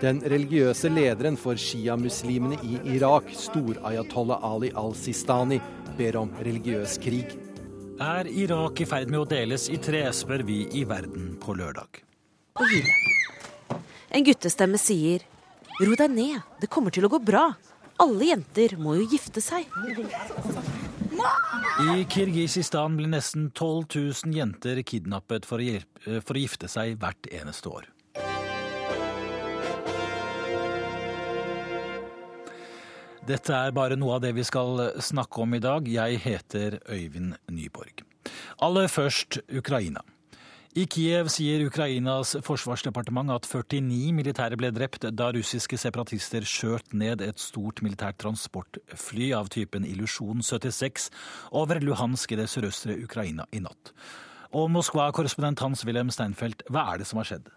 Den religiøse lederen for sjiamuslimene i Irak, stor-ayatollah Ali al-Sistani, ber om religiøs krig. Er Irak i ferd med å deles i tre, spør vi i Verden på lørdag. En guttestemme sier ro deg ned, det kommer til å gå bra. Alle jenter må jo gifte seg. I Kirgisistan blir nesten 12 000 jenter kidnappet for å, hjelpe, for å gifte seg hvert eneste år. Dette er bare noe av det vi skal snakke om i dag. Jeg heter Øyvind Nyborg. Aller først Ukraina. I Kiev sier Ukrainas forsvarsdepartement at 49 militære ble drept da russiske separatister skjøt ned et stort militært transportfly av typen Illusjon 76 over Luhansk i det sørøstre Ukraina i natt. Og Moskva-korrespondent Hans-Wilhelm Steinfeld, hva er det som har skjedd?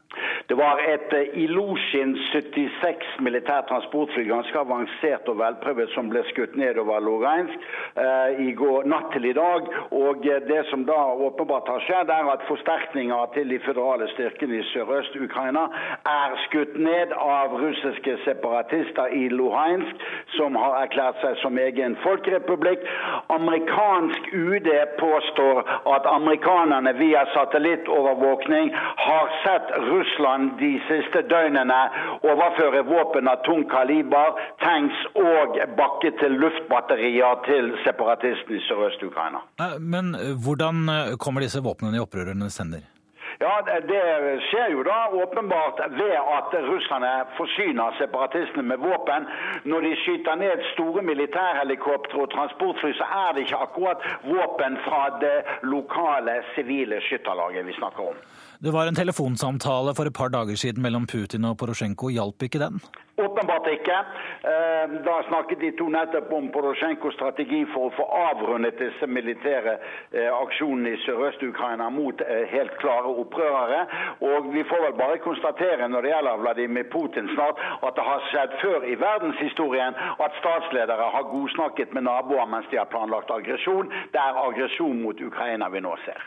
Det var et eh, Ilosjin 76 militært transportfly, ganske avansert og velprøvet, som ble skutt ned over Lugansk eh, i går, natt til i dag. Og eh, Det som da åpenbart har skjedd, er at forsterkninger til de føderale styrkene i sørøst-Ukraina er skutt ned av russiske separatister i Luhansk, som har erklært seg som egen folkerepublikk. Amerikansk UD påstår at amerikanerne via satellittovervåkning har sett Russland de siste døgnene overføre våpen av tung kaliber, tanks og bakke til luftbatterier til separatistene i sørøst-Ukraina. Men hvordan kommer disse våpnene i opprørernes hender? Ja, Det skjer jo da åpenbart ved at russerne forsyner separatistene med våpen. Når de skyter ned store militærhelikoptre og transportfly, så er det ikke akkurat våpen fra det lokale sivile skytterlaget vi snakker om. Det var en telefonsamtale for et par dager siden mellom Putin og Porosjenko. Hjalp ikke den? Åpenbart ikke. Da snakket de to nettopp om Porosjenkos strategi for å få avrundet disse militære aksjonene i Sørøst-Ukraina mot helt klare opprørere. Og vi får vel bare konstatere når det gjelder Vladimir Putin snart, at det har skjedd før i verdenshistorien at statsledere har godsnakket med naboer mens de har planlagt aggresjon. Det er aggresjon mot Ukraina vi nå ser.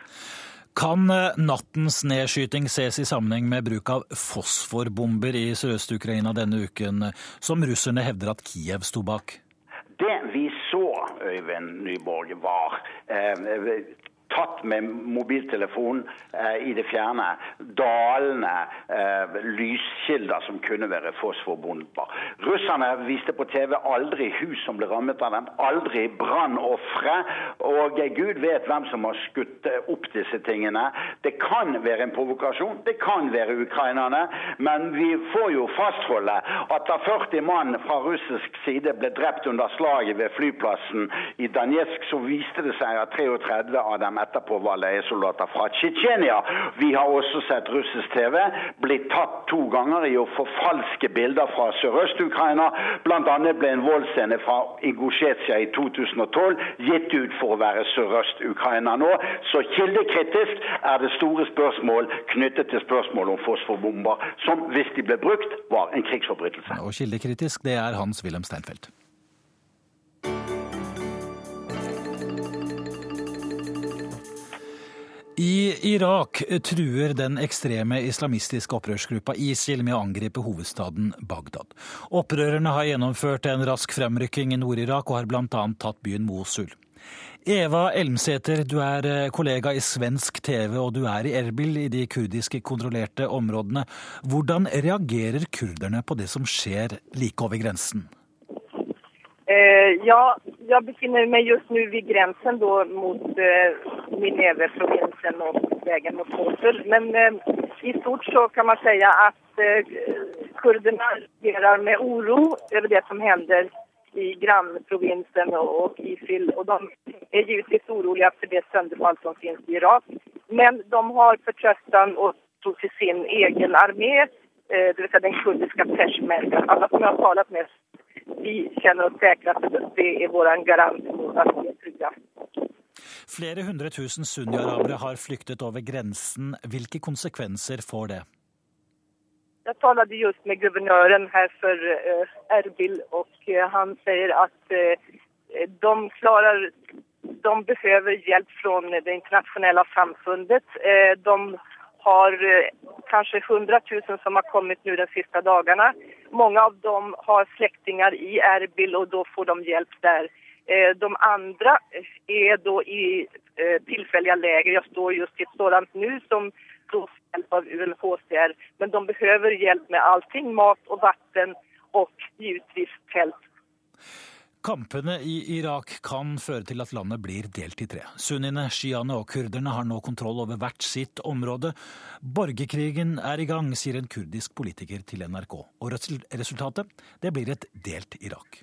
Kan nattens nedskyting ses i sammenheng med bruk av fosforbomber i Sørøst-Ukraina denne uken, som russerne hevder at Kiev sto bak? Det vi så, Øyvind Nyborg, var eh, tatt med mobiltelefon eh, i det fjerne dalende eh, lyskilder som kunne være fosforbomber. Russerne viste på TV aldri hus som ble rammet av dem, aldri brannofre. Og Gud vet hvem som har skutt opp disse tingene. Det kan være en provokasjon, det kan være ukrainerne, men vi får jo fastholde at da 40 mann fra russisk side ble drept under slaget ved flyplassen i Danetsk, så viste det seg at 33 av dem etterpå var leiesoldater fra Tsjetsjenia. Vi har også sett russisk TV bli tatt to ganger i å forfalske bilder fra Sørøst-Ukraina. Bl.a. ble en voldsscene fra Ingusjetsja i 2012 gitt ut for å være Sørøst-Ukraina nå. Så kildekritisk er det store spørsmål knyttet til spørsmålet om fosforbomber, som hvis de ble brukt, var en krigsforbrytelse. Og kildekritisk, det er Hans-Wilhelm Steinfeld. I Irak truer den ekstreme islamistiske opprørsgruppa ISIL med å angripe hovedstaden Bagdad. Opprørerne har gjennomført en rask fremrykking i Nord-Irak og har bl.a. tatt byen Mosul. Eva Elmsæter, du er kollega i svensk TV og du er i Erbil, i de kurdiske kontrollerte områdene. Hvordan reagerer kurderne på det som skjer like over grensen? Eh, ja, jag befinner mig just nu vid gränsen då mot eh, Nineve-provinsen och vägen mot Mosul. Men eh, i stort så kan man säga att eh, kurderna reagerar med oro över det som händer i grannprovinsen och, och Isil. Och de är givetvis oroliga för det sönderfall som finns i Irak. Men de har förtröstan och tro till sin egen armé, eh, det vill säga den kurdiska peshmergan. Alla som jag har talat med vi kjenner oss sikre at det er vår garant for at vi er trygge. Flere hundre tusen sunni-arabere har flyktet over grensen. Hvilke konsekvenser får det? Jeg talte just med guvernøren her for uh, Erbil, og uh, han sier at uh, de klarer de behøver hjelp fra det internasjonale samfundet. Eh, de har kanskje kanske 100 000 som har kommet nå de siste dagene. Mange av dem har slektninger i Erbil og da får de hjelp där. Eh, de andre er da i tilfeldige leger. Jeg står just i et sånt nu som får hjelp av UNHCR. Men de behøver hjelp med allting, mat og vatten og givetvis tält. Kampene i Irak kan føre til at landet blir delt i tre. Sunniene, sjiaene og kurderne har nå kontroll over hvert sitt område. Borgerkrigen er i gang, sier en kurdisk politiker til NRK. Og resultatet? Det blir et delt Irak.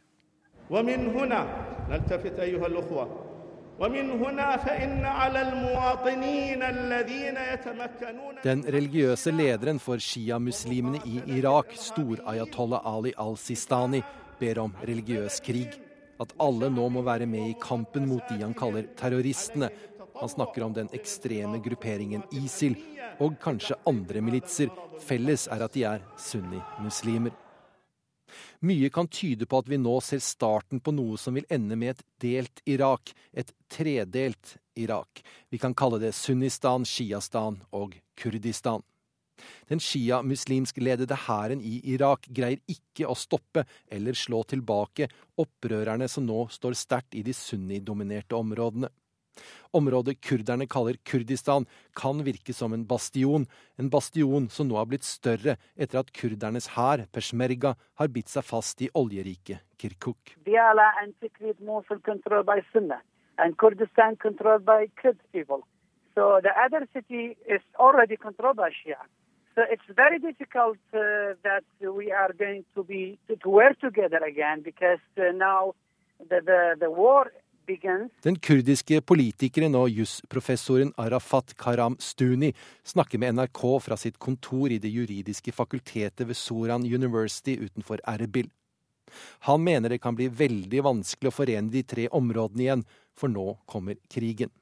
Den religiøse lederen for sjiamuslimene i Irak, stor-ayatollah Ali al-Sistani, ber om religiøs krig. At alle nå må være med i kampen mot de han kaller terroristene. Han snakker om den ekstreme grupperingen ISIL og kanskje andre militser. Felles er at de er sunni-muslimer. Mye kan tyde på at vi nå ser starten på noe som vil ende med et delt Irak, et tredelt Irak. Vi kan kalle det Sunnistan, Shiastan og Kurdistan. Den shia-muslimskledede hæren i Irak greier ikke å stoppe eller slå tilbake opprørerne som nå står sterkt i de sunni-dominerte områdene. Området kurderne kaller Kurdistan, kan virke som en bastion, en bastion som nå har blitt større etter at kurdernes hær, peshmerga, har bitt seg fast i oljerike Kirkuk. Diyala and Tikrit Mosul controlled by Sunnah, and Kurdistan controlled by Kurd people. So the other city is already by Shia. So it's very difficult uh, that we are going to be to, to work together again because uh, now the, the, the war den kurdiske politikeren og jusprofessoren Arafat Karam Stuni snakker med NRK fra sitt kontor i det juridiske fakultetet ved Soran University utenfor Erbil. Han mener det kan bli veldig vanskelig å forene de tre områdene igjen, for nå kommer krigen.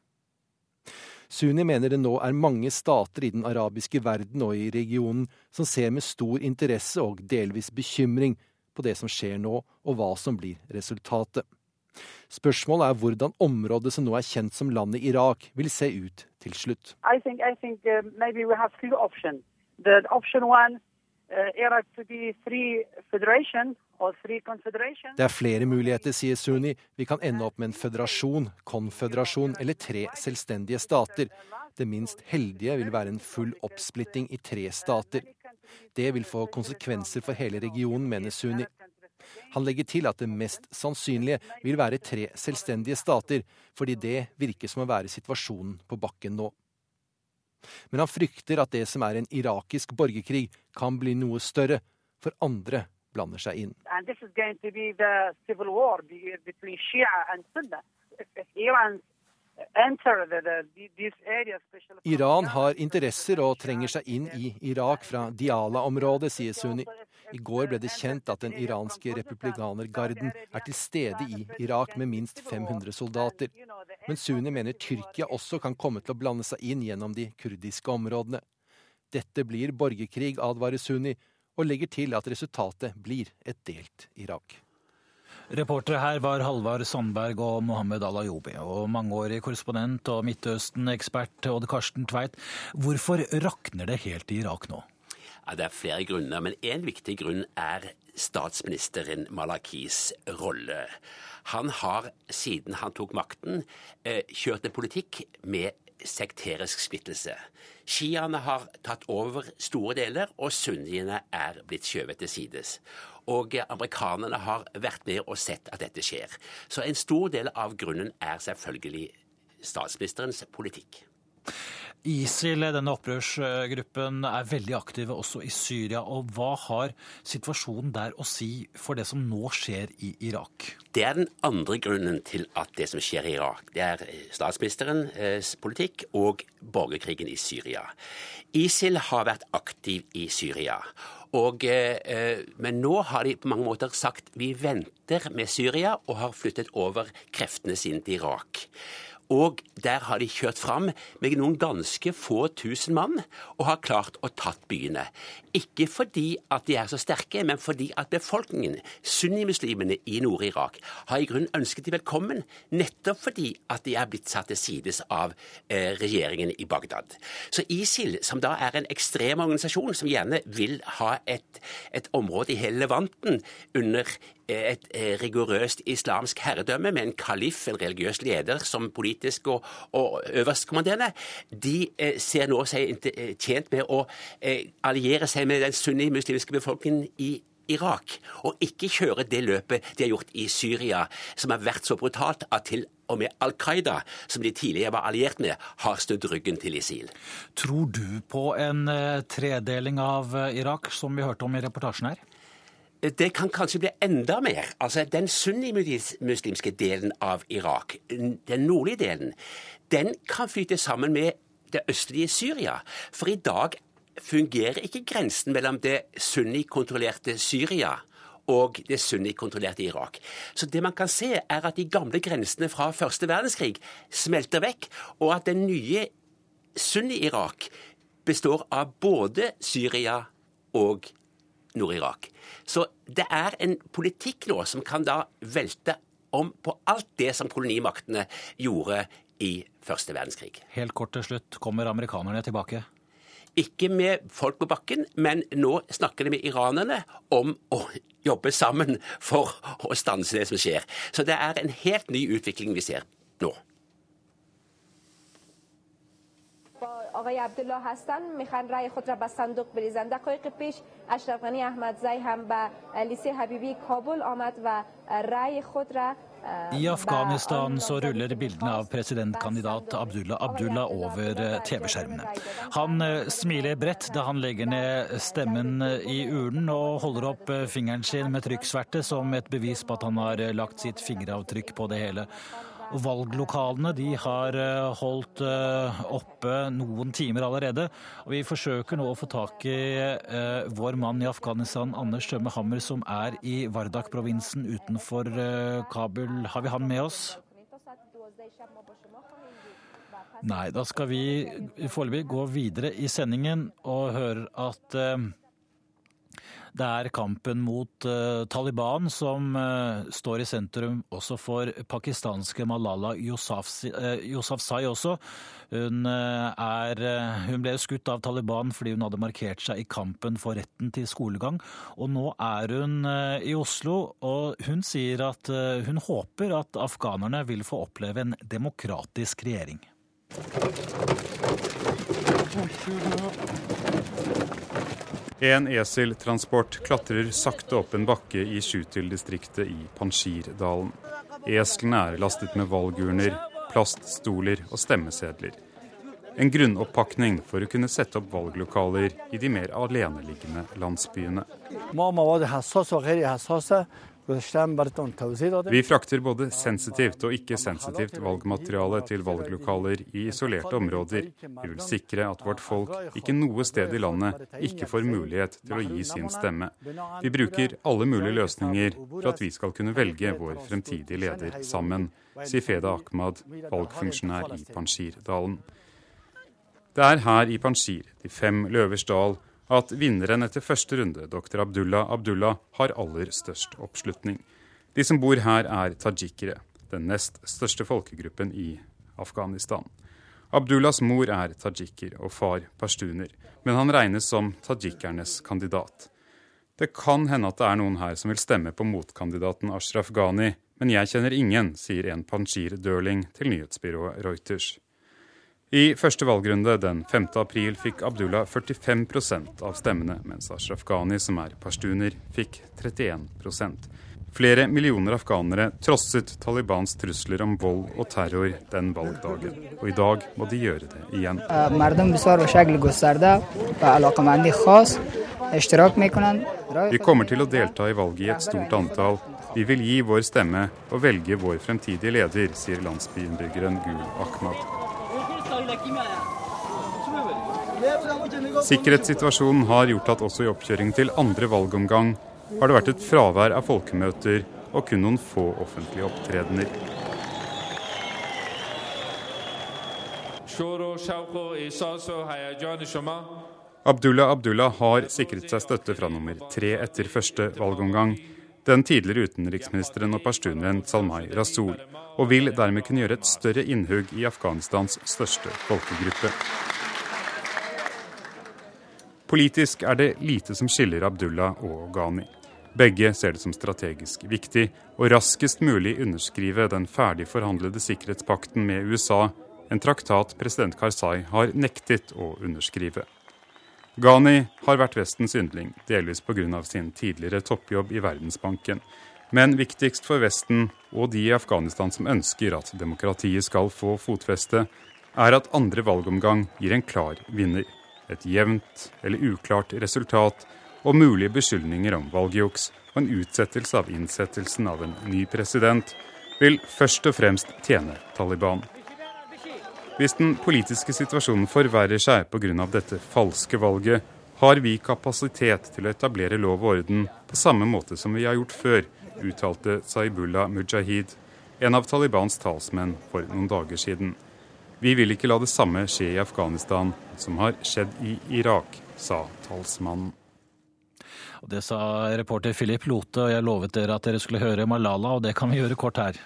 Suni mener det nå er mange stater i den arabiske verden og i regionen som ser med stor interesse og delvis bekymring på det som skjer nå, og hva som blir resultatet. Spørsmålet er hvordan området som nå er kjent som landet Irak, vil se ut til slutt. I think, I think, uh, option. Option one, uh, det er flere muligheter, sier Sunni. Vi kan ende opp med en føderasjon, konføderasjon eller tre selvstendige stater. Det minst heldige vil være en full oppsplitting i tre stater. Det vil få konsekvenser for hele regionen, mener Sunni. Han legger til at det mest sannsynlige vil være tre selvstendige stater, fordi det virker som å være situasjonen på bakken nå. Men han frykter at det som er en irakisk borgerkrig, kan bli noe større, for andre blander seg inn. Iran har interesser og trenger seg inn i Irak fra Diala-området, sier Sunni. I går ble det kjent at den iranske republikanergarden er til stede i Irak med minst 500 soldater. Men Sunni mener Tyrkia også kan komme til å blande seg inn gjennom de kurdiske områdene. Dette blir borgerkrig, advarer Sunni, og legger til at resultatet blir et delt Irak. Reportere her var Halvard Sandberg og Mohammed Al-Ayubi. Og mangeårig korrespondent og Midtøsten-ekspert Odd Karsten Tveit. Hvorfor rakner det helt i Irak nå? Ja, det er flere grunner, men én viktig grunn er statsministeren Malakis rolle. Han har siden han tok makten eh, kjørt en politikk med sekterisk splittelse. Sjiaene har tatt over store deler, og sunniene er blitt skjøvet til sides. Og amerikanerne har vært med og sett at dette skjer. Så en stor del av grunnen er selvfølgelig statsministerens politikk. ISIL, denne opprørsgruppen, er veldig aktive også i Syria. og Hva har situasjonen der å si for det som nå skjer i Irak? Det er den andre grunnen til at det som skjer i Irak, det er statsministerens politikk og borgerkrigen i Syria. ISIL har vært aktiv i Syria. Og, eh, men nå har de på mange måter sagt vi venter med Syria og har flyttet over kreftene sine til Irak. Og der har de kjørt fram med noen ganske få tusen mann og har klart å tatt byene. Ikke fordi at de er så sterke, men fordi at befolkningen, sunnimuslimene i Nord-Irak, har i grunnen ønsket de velkommen, nettopp fordi at de er blitt satt til sides av eh, regjeringen i Bagdad. Så ISIL, som da er en ekstrem organisasjon som gjerne vil ha et, et område i hele Levanten under et eh, rigorøst islamsk herredømme med en kalif, en religiøs leder, som politisk og, og øverstkommanderende, de eh, ser nå seg eh, tjent med å alliere seg med den sunni-muslimske befolkningen i Irak, og ikke kjøre det løpet de har gjort i Syria, som har vært så brutalt at til og med Al Qaida, som de tidligere var alliert med, har snudd ryggen til ISIL. Tror du på en tredeling av Irak, som vi hørte om i reportasjen her? Det kan kanskje bli enda mer. Altså, Den sunnimuslimske delen av Irak, den nordlige delen, den kan flyte sammen med det østlige Syria. For i dag fungerer ikke grensen mellom det sunnikontrollerte Syria og det sunnikontrollerte Irak. Så det man kan se, er at de gamle grensene fra første verdenskrig smelter vekk, og at den nye sunni-Irak består av både Syria og Nord-Irak. Så det er en politikk nå som kan da velte om på alt det som kolonimaktene gjorde i første verdenskrig. Helt kort til slutt, kommer amerikanerne tilbake? Ikke med folk på bakken, men nå snakker de med iranerne om å jobbe sammen for å stanse det som skjer. Så det er en helt ny utvikling vi ser nå. آقای عبدالله هستن میخوان رای خود را به صندوق بریزن دقایق پیش اشرف غنی احمدزی هم به لیسه حبیبی کابل آمد و رای خود را I Afghanistan så ruller bildene av presidentkandidat Abdullah Abdullah over TV-skjermene. Han smiler bredt da han legger ned stemmen i urnen og holder opp fingeren sin med trykksverte som et bevis på at han har lagt sitt fingeravtrykk på det hele. Valglokalene de har eh, holdt eh, oppe noen timer allerede. og Vi forsøker nå å få tak i eh, vår mann i Afghanistan, Anders Tømme Hammer, som er i Wardak-provinsen utenfor Kabul. Har vi han med oss? Nei, da skal vi foreløpig gå videre i sendingen og høre at det er kampen mot uh, Taliban som uh, står i sentrum også for pakistanske Malala Yousafzai uh, også. Hun, er, hun ble skutt av Taliban fordi hun hadde markert seg i kampen for retten til skolegang. Og nå er hun i Oslo, og hun sier at hun håper at afghanerne vil få oppleve en demokratisk regjering. En eseltransport klatrer sakte opp en bakke i Sjutil-distriktet i Panjshirdalen. Eslene er lastet med valgurner, plaststoler og stemmesedler. En grunnoppakning for å kunne sette opp valglokaler i de mer aleneliggende landsbyene. Vi frakter både sensitivt og ikke-sensitivt valgmateriale til valglokaler i isolerte områder. Vi vil sikre at vårt folk ikke noe sted i landet ikke får mulighet til å gi sin stemme. Vi bruker alle mulige løsninger for at vi skal kunne velge vår fremtidige leder sammen, sier Feda Ahmad, valgfunksjonær i Panjshirdalen. Det er her i Panjshir, de fem løvers dal, at vinneren etter første runde, dr. Abdullah Abdullah, har aller størst oppslutning. De som bor her, er tajikere, den nest største folkegruppen i Afghanistan. Abdullahs mor er tajiker og far pashtuner, men han regnes som tajikernes kandidat. Det kan hende at det er noen her som vil stemme på motkandidaten Ashraf Ghani, men jeg kjenner ingen, sier en panjir-døling til nyhetsbyrået Reuters. I første valgrunde den 5. april fikk Abdullah 45% av stemmene, mens Ashraf Ghani, som er pashtuner, fikk 31% Flere millioner afghanere trosset Talibans trusler om vold og terror den valgdagen. Og i dag må de gjøre det igjen. Vi kommer til å delta i valget i et stort antall. Vi vil gi vår stemme og velge vår fremtidige leder, sier landsbyinnbyggeren Gul Ahmad. Sikkerhetssituasjonen har gjort at også i oppkjøring til andre valgomgang har det vært et fravær av folkemøter og kun noen få offentlige opptredener. Abdullah Abdullah har sikret seg støtte fra nummer tre etter første valgomgang, den tidligere utenriksministeren og pashtuneren Salmai Rasul, og vil dermed kunne gjøre et større innhugg i Afghanistans største folkegruppe. Politisk er det lite som skiller Abdullah og Ghani. Begge ser det som strategisk viktig å raskest mulig underskrive den ferdig forhandlede sikkerhetspakten med USA, en traktat president Karzai har nektet å underskrive. Ghani har vært Vestens yndling, delvis pga. sin tidligere toppjobb i Verdensbanken. Men viktigst for Vesten og de i Afghanistan som ønsker at demokratiet skal få fotfeste, er at andre valgomgang gir en klar vinner. Et jevnt eller uklart resultat og mulige beskyldninger om valgjuks og en utsettelse av innsettelsen av en ny president vil først og fremst tjene Taliban. Hvis den politiske situasjonen forverrer seg pga. dette falske valget, har vi kapasitet til å etablere lov og orden på samme måte som vi har gjort før, uttalte Saibullah Mujahid, en av Talibans talsmenn, for noen dager siden. Vi vil ikke la det samme skje i Afghanistan som har skjedd i Irak, sa talsmannen. Det sa reporter Philip Lote, og jeg lovet dere at dere skulle høre Malala, og det kan vi gjøre kort her.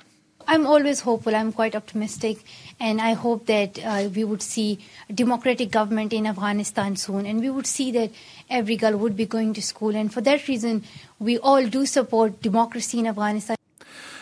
I'm always hopeful. I'm quite optimistic, and I hope that uh, we would see a democratic government in Afghanistan soon, and we would see that every girl would be going to school. And for that reason, we all do support democracy in Afghanistan.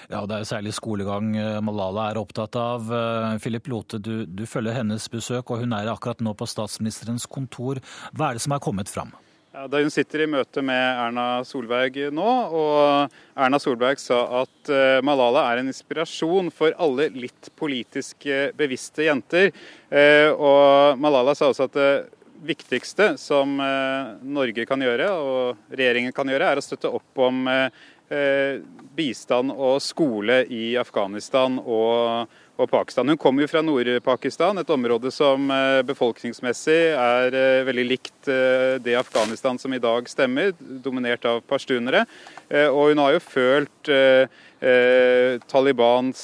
Ja, Det er særlig skolegang uh, Malala er opptatt av. Uh, Philip Lote, du, du følger hennes besøk, og hun er akkurat nå på statsministerens kontor. Hva er det som er kommet fram? Ja, da hun sitter i møte med Erna Solberg nå, og Erna Solberg sa at eh, Malala er en inspirasjon for alle litt politisk bevisste jenter. Eh, og Malala sa også at det viktigste som eh, Norge kan gjøre, og regjeringen kan gjøre, er å støtte opp om bistand og skole i Afghanistan og og Pakistan. Hun kommer jo fra Nord-Pakistan, et område som eh, befolkningsmessig er eh, veldig likt eh, det Afghanistan som i dag stemmer, dominert av pashtunere. Og hun har jo følt Talibans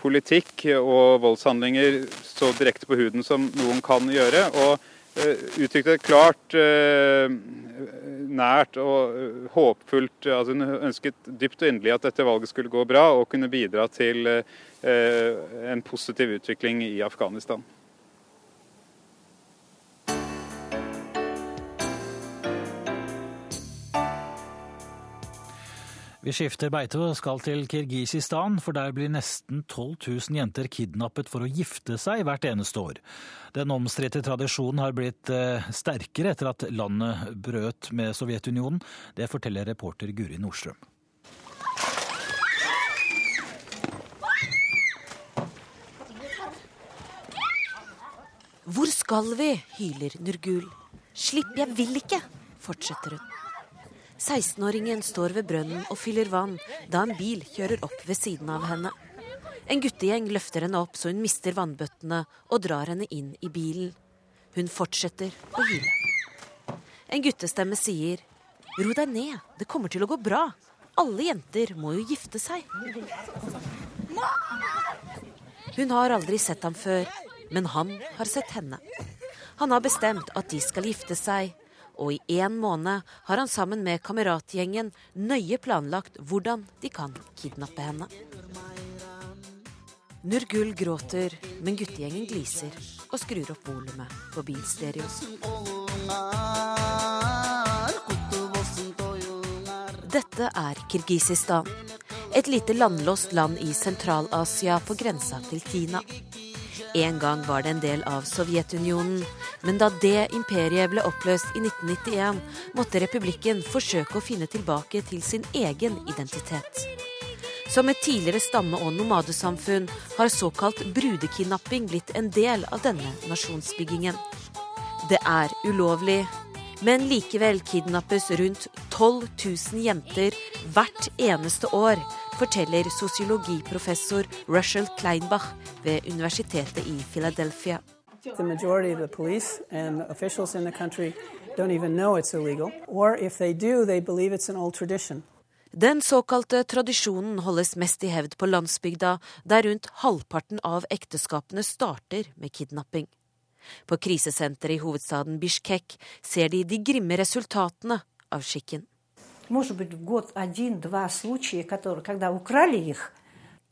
politikk og voldshandlinger så direkte på huden som noen kan gjøre. og uttrykte klart nært og øh, håpfullt altså Hun ønsket dypt og inderlig at dette valget skulle gå bra og kunne bidra til en positiv utvikling i Afghanistan. Vi skifter beite og skal til Kirgisistan, for der blir nesten 12 000 jenter kidnappet for å gifte seg hvert eneste år. Den omstridte tradisjonen har blitt eh, sterkere etter at landet brøt med Sovjetunionen. Det forteller reporter Guri Nordstrøm. Hvor skal vi? hyler Nurgul. Slipp, jeg vil ikke, fortsetter hun. 16-åringen står ved brønnen og fyller vann da en bil kjører opp ved siden av henne. En guttegjeng løfter henne opp så hun mister vannbøttene og drar henne inn i bilen. Hun fortsetter å hyle. En guttestemme sier, 'Ro deg ned, det kommer til å gå bra. Alle jenter må jo gifte seg.' Hun har aldri sett ham før, men han har sett henne. Han har bestemt at de skal gifte seg, og i én måned har han sammen med kameratgjengen nøye planlagt hvordan de kan kidnappe henne. Nurgul gråter, men guttegjengen gliser og skrur opp volumet på bilstereoen. Dette er Kirgisistan, et lite landlåst land i Sentral-Asia på grensa til Kina. En gang var det en del av Sovjetunionen, men da det imperiet ble oppløst i 1991, måtte republikken forsøke å finne tilbake til sin egen identitet. Som et tidligere stamme- og nomadesamfunn har såkalt brudekidnapping blitt en del av denne nasjonsbyggingen. Det er ulovlig, men likevel kidnappes rundt 12 000 jenter hvert eneste år forteller sosiologiprofessor Russell Kleinbach ved universitetet i Philadelphia. The majority of the police and officials in the country don't even know it's illegal, or if they do, they believe it's an old tradition. Den såkalte tradisjonen holdes mest i hevd på landsbygda, der rundt halvparten av ekteskapene starter med kidnapping. På krisesenteret i hovedstaden Bishkek ser de de grimme resultatene av skikken.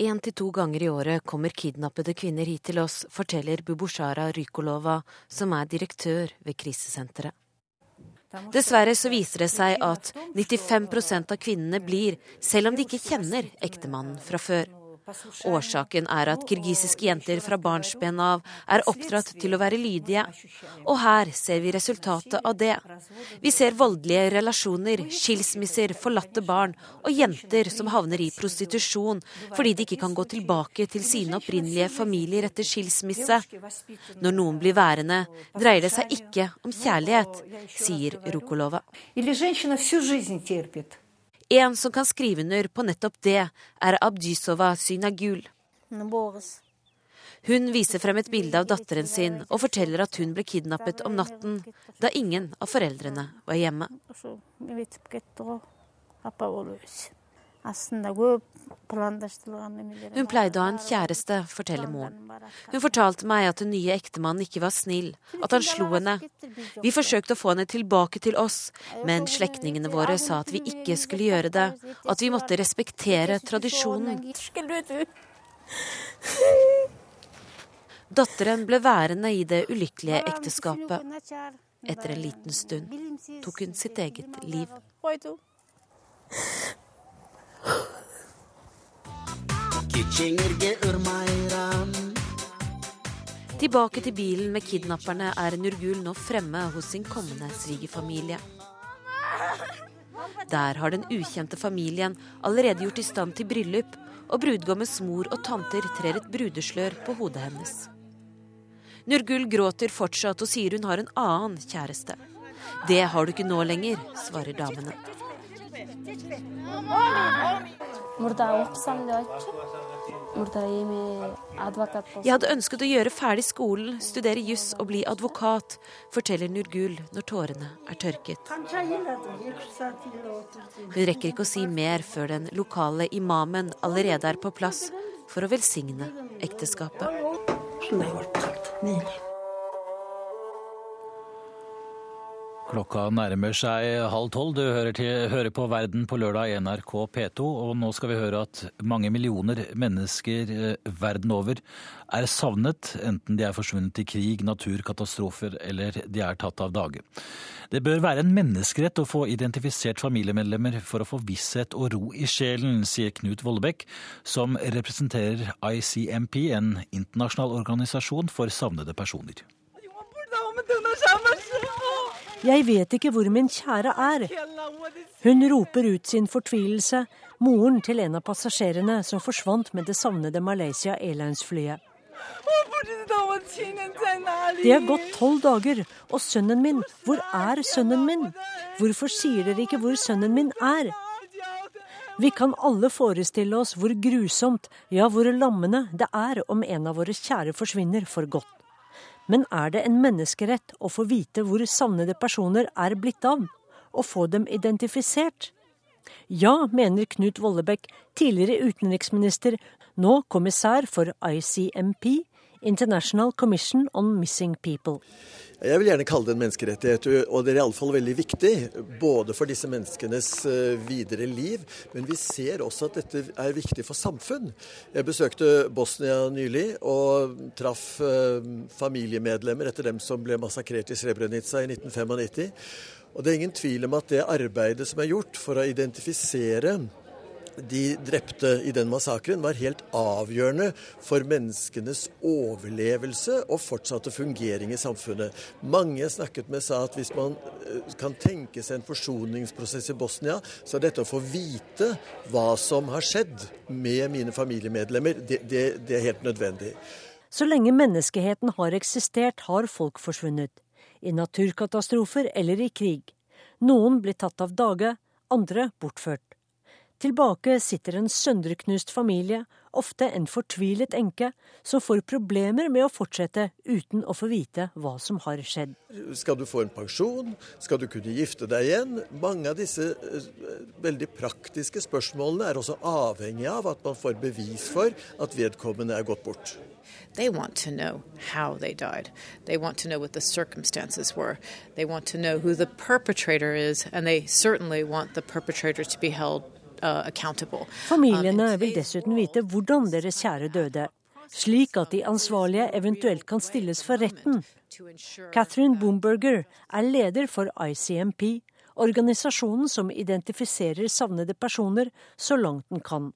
En til to ganger i året kommer kidnappede kvinner hit til oss, forteller Bubushara Rykolova, som er direktør ved krisesenteret. Dessverre så viser det seg at 95% av kvinnene blir, selv om de ikke kjenner ektemannen fra før. Årsaken er at kirgisiske jenter fra barnsben av er oppdratt til å være lydige. Og her ser vi resultatet av det. Vi ser voldelige relasjoner, skilsmisser, forlatte barn og jenter som havner i prostitusjon fordi de ikke kan gå tilbake til sine opprinnelige familier etter skilsmisse. Når noen blir værende, dreier det seg ikke om kjærlighet, sier Rukolova. En som kan skrive under på nettopp det, er Abdysova Synagul. Hun viser frem et bilde av datteren sin og forteller at hun ble kidnappet om natten da ingen av foreldrene var hjemme. Hun pleide å ha en kjæreste, forteller moren. Hun fortalte meg at den nye ektemannen ikke var snill, at han slo henne. Vi forsøkte å få henne tilbake til oss, men slektningene våre sa at vi ikke skulle gjøre det, at vi måtte respektere tradisjonen. Datteren ble værende i det ulykkelige ekteskapet. Etter en liten stund tok hun sitt eget liv. Tilbake til bilen med kidnapperne er Nurgul nå fremme hos sin kommende svigerfamilie. Der har den ukjente familien allerede gjort i stand til bryllup, og brudgommens mor og tanter trer et brudeslør på hodet hennes. Nurgul gråter fortsatt og sier hun har en annen kjæreste. Det har du ikke nå lenger, svarer damene. Jeg hadde ønsket å gjøre ferdig skolen, studere juss og bli advokat, forteller Nurgul når tårene er tørket. Hun rekker ikke å si mer før den lokale imamen allerede er på plass for å velsigne ekteskapet. Klokka nærmer seg halv tolv. Du hører, til, hører, på Verden på lørdag i NRK P2. Og nå skal vi høre at mange millioner mennesker eh, verden over er savnet, enten de er forsvunnet i krig, naturkatastrofer eller de er tatt av dage. Det bør være en menneskerett å få identifisert familiemedlemmer for å få visshet og ro i sjelen, sier Knut Vollebekk, som representerer ICMP, en internasjonal organisasjon for savnede personer. Jeg vet ikke hvor min kjære er. Hun roper ut sin fortvilelse, moren til en av passasjerene som forsvant med det savnede Malaysia Airlines-flyet. Det har gått tolv dager, og sønnen min, hvor er sønnen min? Hvorfor sier dere ikke hvor sønnen min er? Vi kan alle forestille oss hvor grusomt, ja hvor lammende det er om en av våre kjære forsvinner for godt. Men er det en menneskerett å få vite hvor savnede personer er blitt av, og få dem identifisert? Ja, mener Knut Vollebekk, tidligere utenriksminister, nå kommissær for ICMP, International Commission on Missing People. Jeg vil gjerne kalle det en menneskerettighet, og det er iallfall veldig viktig. Både for disse menneskenes eh, videre liv, men vi ser også at dette er viktig for samfunn. Jeg besøkte Bosnia nylig og traff eh, familiemedlemmer etter dem som ble massakrert i Srebrenica i 1995. Og det er ingen tvil om at det arbeidet som er gjort for å identifisere de drepte i den massakren, var helt avgjørende for menneskenes overlevelse og fortsatte fungering i samfunnet. Mange jeg snakket med sa at hvis man eh, kan tenke seg en forsoningsprosess i Bosnia, så er dette å få vite hva som har skjedd med mine familiemedlemmer, det, det, det er helt nødvendig. Så lenge menneskeheten har eksistert, har folk forsvunnet. I naturkatastrofer eller i krig. Noen blir tatt av dage, andre bortført. Tilbake sitter en søndreknust familie, ofte en fortvilet enke, som får problemer med å fortsette uten å få vite hva som har skjedd. Skal du få en pensjon? Skal du kunne gifte deg igjen? Mange av disse eh, veldig praktiske spørsmålene er også avhengig av at man får bevis for at vedkommende er gått bort. They want to know how they died. They want to know what the circumstances were. They want to know who the perpetrator is, and they certainly want the perpetrator to be held. Familiene vil dessuten vite hvordan deres kjære døde, slik at de ansvarlige eventuelt kan stilles for retten. Catherine Boomberger er leder for ICMP, organisasjonen som identifiserer savnede personer så langt den kan.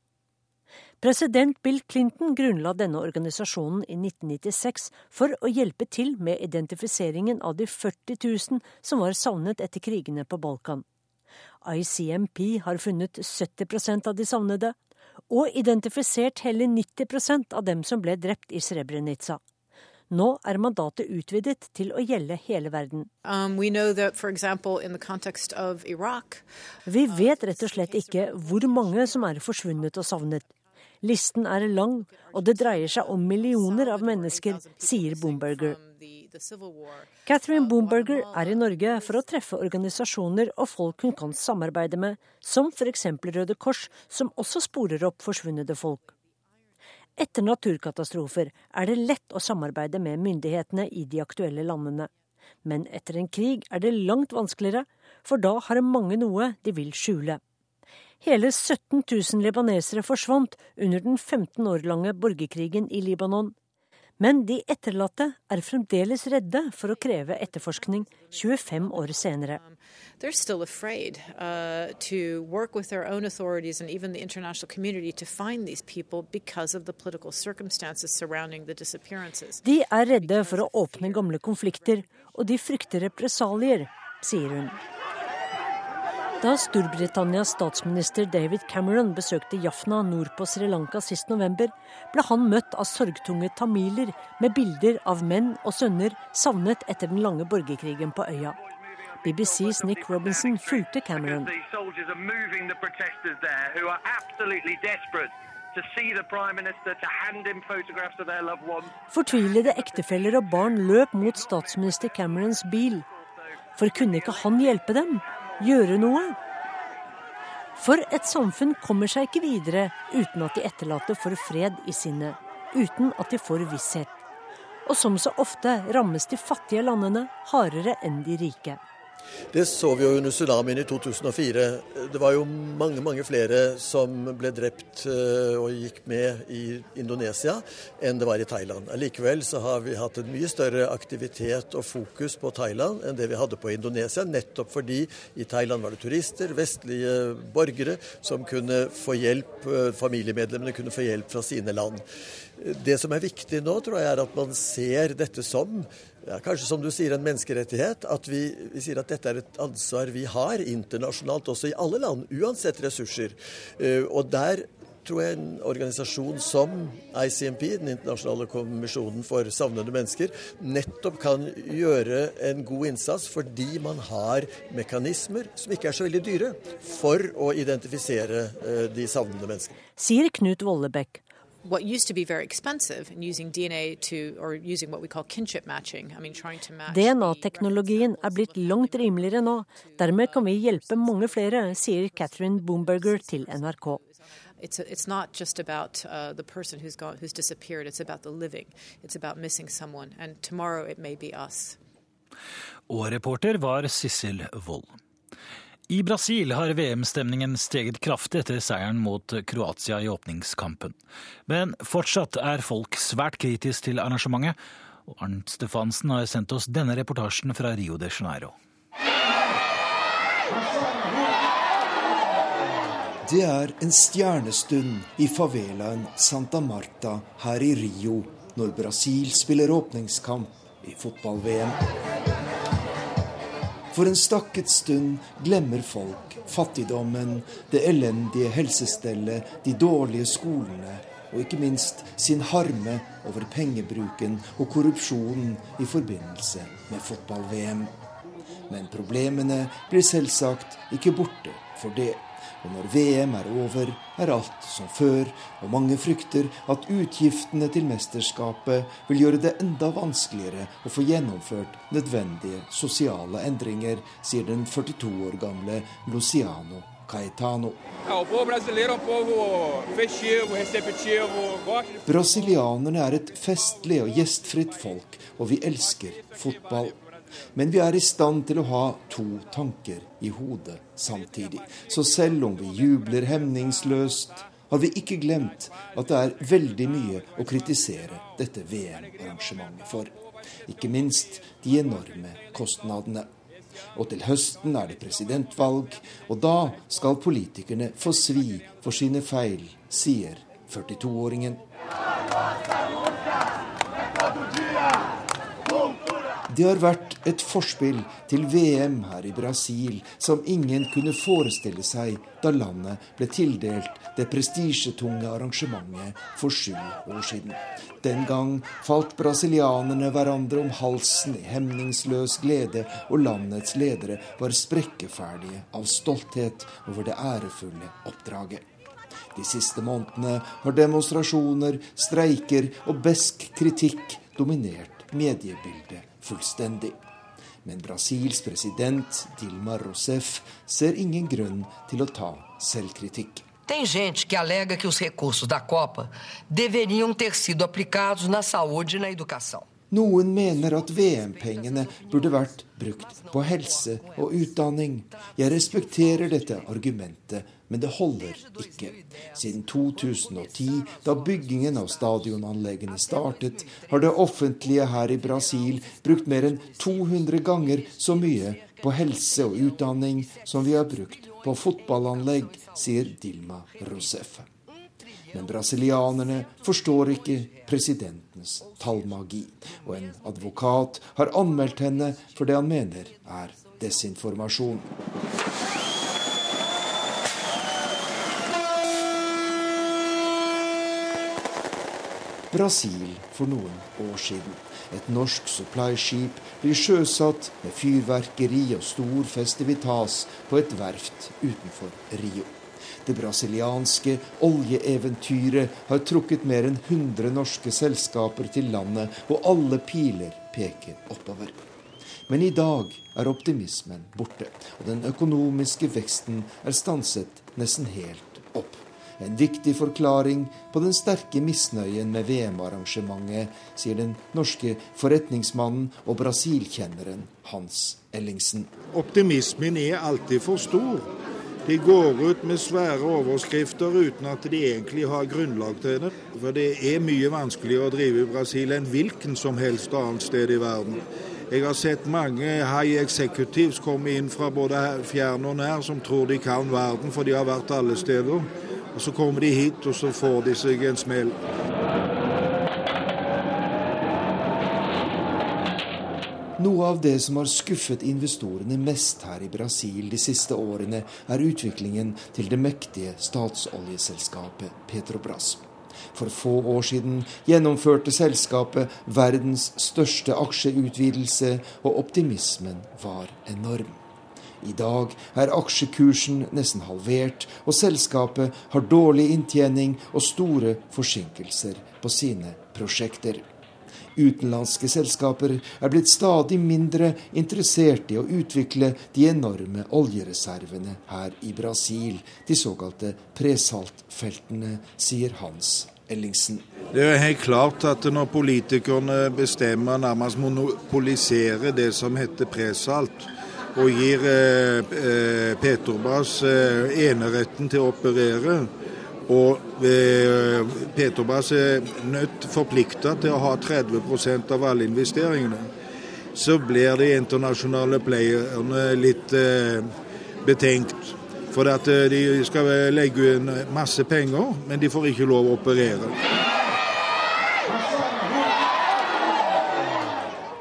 President Bill Clinton grunnla denne organisasjonen i 1996 for å hjelpe til med identifiseringen av de 40 000 som var savnet etter krigene på Balkan. ICMP har funnet 70% av de savnede, og identifisert hele 90% av dem som ble drept i Srebrenica. Nå er mandatet utvidet til å gjelde hele verden. Um, Vi vet rett og slett ikke hvor mange som er forsvunnet og savnet. Listen er lang, og det dreier seg om millioner av mennesker, sier Boomberger. Catherine Boomberger er i Norge for å treffe organisasjoner og folk hun kan samarbeide med, som f.eks. Røde Kors, som også sporer opp forsvunne folk. Etter naturkatastrofer er det lett å samarbeide med myndighetene i de aktuelle landene. Men etter en krig er det langt vanskeligere, for da har mange noe de vil skjule. Hele 17 000 libanesere forsvant under den 15 år lange borgerkrigen i Libanon. Men de etterlatte er fremdeles redde for å kreve etterforskning 25 år senere. Afraid uh. De er redde for å åpne gamle konflikter, og de frykter represalier, sier hun. Da Storbritannias statsminister David Cameron besøkte Jafna nord på Sri Lanka sist november, ble han møtt av sorgtunge tamiler med bilder av menn og sønner savnet etter den lange borgerkrigen på øya. BBCs Nick Robinson fulgte Cameron. Fortvilede ektefeller og barn løp mot statsminister Camerons bil. For kunne ikke han hjelpe dem? Gjøre noe. For et samfunn kommer seg ikke videre uten at de etterlatte får fred i sinnet, uten at de får visshet. Og som så ofte rammes de fattige landene hardere enn de rike. Det så vi jo under tsunamien i 2004. Det var jo mange mange flere som ble drept eh, og gikk med i Indonesia enn det var i Thailand. Likevel så har vi hatt en mye større aktivitet og fokus på Thailand enn det vi hadde på Indonesia. Nettopp fordi i Thailand var det turister, vestlige borgere, som kunne få hjelp, eh, familiemedlemmene kunne få hjelp fra sine land. Det som er viktig nå, tror jeg er at man ser dette som ja, kanskje som du sier, en menneskerettighet. At vi, vi, sier at dette er et ansvar vi har internasjonalt, også i alle land, uansett ressurser. Uh, og der tror jeg en organisasjon som ICMP, Den internasjonale kommisjonen for savnede mennesker, nettopp kan gjøre en god innsats fordi man har mekanismer som ikke er så veldig dyre, for å identifisere uh, de savnede menneskene. Sier Knut Vollebekk, what used to be very expensive and using DNA to, or using what we call kinship matching. I mean, trying to match DNA-teknologien er blitt langt rimeligere nå. Dermed kan vi hjelpe mange flere, sier Catherine Boomberger til NRK. It's, a, it's not just about uh, the person who's, gone, who's disappeared, it's about the living. It's about missing someone. And tomorrow it may be us. Og reporter var Sissel Wold. I Brasil har VM-stemningen steget kraftig etter seieren mot Kroatia i åpningskampen. Men fortsatt er folk svært kritisk til arrangementet, og Arnt Stefansen har sendt oss denne reportasjen fra Rio de Janeiro. Det er en stjernestund i favelaen Santa Marta her i Rio når Brasil spiller åpningskamp i fotball-VM. For en stakket stund glemmer folk fattigdommen, det elendige helsestellet, de dårlige skolene og ikke minst sin harme over pengebruken og korrupsjonen i forbindelse med fotball-VM. Men problemene blir selvsagt ikke borte for det. Og når VM er over, er alt som før, og mange frykter at utgiftene til mesterskapet vil gjøre det enda vanskeligere å få gjennomført nødvendige sosiale endringer, sier den 42 år gamle Luciano Caetano. Brasilianerne er et festlig og gjestfritt folk, og vi elsker fotball. Men vi er i stand til å ha to tanker i hodet samtidig. Så selv om vi jubler hemningsløst, har vi ikke glemt at det er veldig mye å kritisere dette VM-arrangementet for. Ikke minst de enorme kostnadene. Og til høsten er det presidentvalg, og da skal politikerne få svi for sine feil, sier 42-åringen. Det har vært et forspill til VM her i Brasil som ingen kunne forestille seg da landet ble tildelt det prestisjetunge arrangementet for sju år siden. Den gang falt brasilianerne hverandre om halsen i hemningsløs glede, og landets ledere var sprekkeferdige av stolthet over det ærefulle oppdraget. De siste månedene har demonstrasjoner, streiker og besk kritikk dominert mediebildet fullstendig. Men Brasils president Dilma Rousef ser ingen grunn til å ta selvkritikk. Tem gente que alega que os recursos da Copa deveriam ter sido aplicados na saúde e na educação. Noen mener at VM-pengene burde vært brukt på helse og utdanning. Jeg respekterer dette argumentet, men det holder ikke. Siden 2010, da byggingen av stadionanleggene startet, har det offentlige her i Brasil brukt mer enn 200 ganger så mye på helse og utdanning som vi har brukt på fotballanlegg, sier Dilma Rousseff. Men brasilianerne forstår ikke presidentens tallmagi. Og en advokat har anmeldt henne for det han mener er desinformasjon. Brasil for noen år siden. Et norsk supply-skip blir sjøsatt med fyrverkeri og stor festivitas på et verft utenfor Rio. Det brasilianske oljeeventyret har trukket mer enn 100 norske selskaper til landet, og alle piler peker oppover. Men i dag er optimismen borte, og den økonomiske veksten er stanset nesten helt. En viktig forklaring på den sterke misnøyen med VM-arrangementet, sier den norske forretningsmannen og Brasil-kjenneren Hans Ellingsen. Optimismen er alltid for stor. De går ut med svære overskrifter uten at de egentlig har grunnlag til det. For det er mye vanskeligere å drive i Brasil enn hvilken som helst annet sted i verden. Jeg har sett mange high executives komme inn fra både fjern og nær som tror de kan verden, for de har vært alle steder. Og Så kommer de hit, og så får de seg en smell. Noe av det som har skuffet investorene mest her i Brasil de siste årene, er utviklingen til det mektige statsoljeselskapet Petrobras. For få år siden gjennomførte selskapet verdens største aksjeutvidelse, og optimismen var enorm. I dag er aksjekursen nesten halvert, og selskapet har dårlig inntjening og store forsinkelser på sine prosjekter. Utenlandske selskaper er blitt stadig mindre interessert i å utvikle de enorme oljereservene her i Brasil, de såkalte presaltfeltene, sier Hans Ellingsen. Det er helt klart at når politikerne bestemmer, nærmest monopoliserer det som heter presalt, og gir eh, eh Petrobras eh, eneretten til å operere, og eh, Petrobras er nødt forplikta til å ha 30% av alle investeringene. Så blir de internasjonale playerne litt eh, betenkt. For at eh, de skal legge inn masse penger, men de får ikke lov å operere.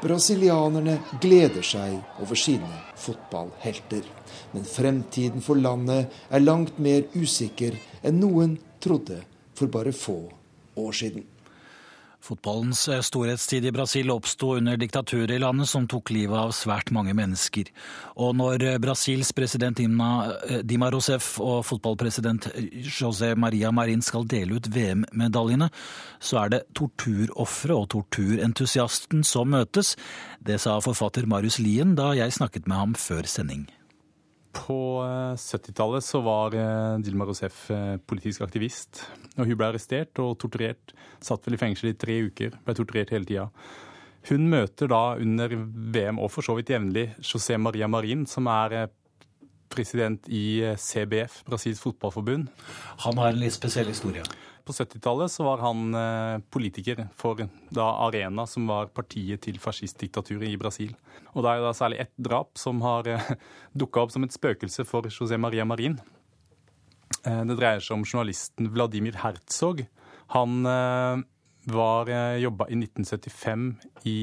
Brasilianerne gleder seg over sine fotballhelter. Men fremtiden for landet er langt mer usikker enn noen trodde for bare få år siden. Fotballens eh, storhetstid i Brasil oppsto under diktaturet i landet som tok livet av svært mange mennesker. Og når eh, Brasils president Imna Dima Rousef og fotballpresident José Maria Marin skal dele ut VM-medaljene, så er det torturofre og torturentusiasten som møtes. Det sa forfatter Marius Lien da jeg snakket med ham før sending. På 70-tallet eh, så var eh, Dilma Rousef eh, politisk aktivist. Og hun ble arrestert og torturert. Satt vel i fengsel i tre uker. Ble torturert hele tida. Hun møter da under VM, og for så vidt jevnlig, José Maria Marin, som er president i CBF, Brasils fotballforbund. Han har en litt spesiell historie. På 70-tallet så var han eh, politiker for da Arena, som var partiet til fascistdiktaturet i Brasil. Og det er da særlig ett drap som har eh, dukka opp som et spøkelse for José Maria Marin. Eh, det dreier seg om journalisten Vladimir Herzog. Han var jobba i 1975 i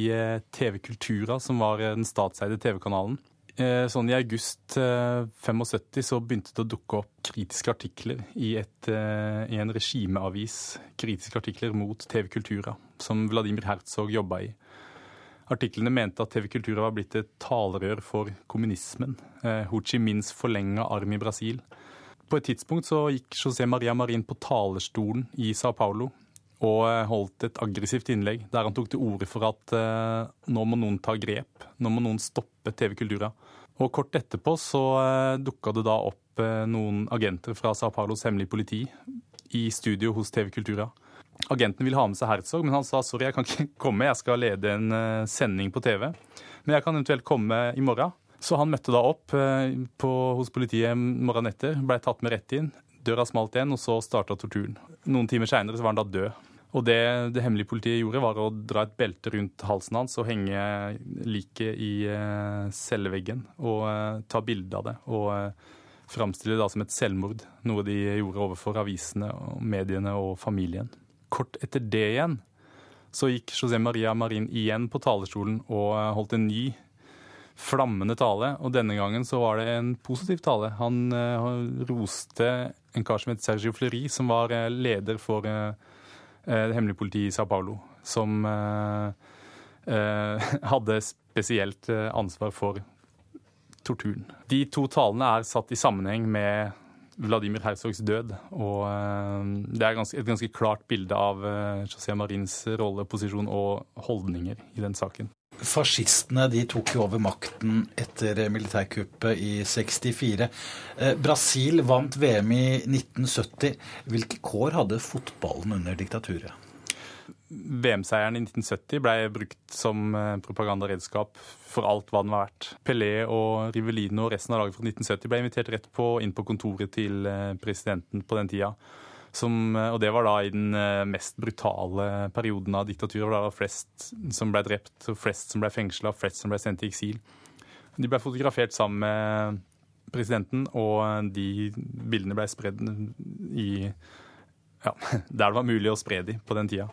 TV Kultura, som var den statseide TV-kanalen. Eh, sånn I august 75 eh, så begynte det å dukke opp kritiske artikler i, et, eh, i en regimeavis. Kritiske artikler mot TV Kultura, som Vladimir Herzog jobba i. Artiklene mente at TV Kultura var blitt et talerør for kommunismen. Ho Chi Minhs forlenga arm i Brasil. På et tidspunkt så gikk José Maria Marin på talerstolen i Sao Paulo og holdt et aggressivt innlegg der han tok til orde for at uh, nå må noen ta grep. Nå må noen stoppe TV Kultura. Og kort etterpå så uh, dukka det da opp uh, noen agenter fra Sao Paulos hemmelige politi i studio hos TV Kultura. Agenten ville ha med seg Herzog, men han sa sorry, jeg kan ikke komme, jeg skal lede en sending på TV. Men jeg kan eventuelt komme i morgen. Så han møtte da opp på, hos politiet morgenen etter, blei tatt med rett inn. Døra smalt igjen, og så starta torturen. Noen timer seinere var han da død. Og det det hemmelige politiet gjorde, var å dra et belte rundt halsen hans og henge liket i uh, celleveggen og uh, ta bilde av det. Og uh, framstille det da som et selvmord, noe de gjorde overfor avisene, mediene og familien. Kort etter det igjen så gikk José Maria Marin igjen på talerstolen og holdt en ny flammende tale. Og denne gangen så var det en positiv tale. Han roste en kar som het Sergio Fleury, som var leder for Eh, det hemmelige politiet i Sao Paulo, som eh, eh, hadde spesielt ansvar for torturen. De to talene er satt i sammenheng med Vladimir Herzogs død. Og det er et ganske klart bilde av José Marins rolle, posisjon og holdninger i den saken. Fascistene de tok jo over makten etter militærkuppet i 64. Eh, Brasil vant VM i 1970. Hvilke kår hadde fotballen under diktaturet? VM-seieren i 1970 ble brukt som eh, propagandaredskap for alt hva den var verdt. Pelé og Rivelino og resten av laget fra 1970 ble invitert rett på, inn på kontoret til eh, presidenten på den tida. Som, og det var da i den eh, mest brutale perioden av diktaturet. hvor Det var flest som ble drept, flest som ble fengsla, flest som ble sendt i eksil. De ble fotografert sammen med presidenten, og de bildene ble spredd i ja, der det var mulig å spre de på den tida.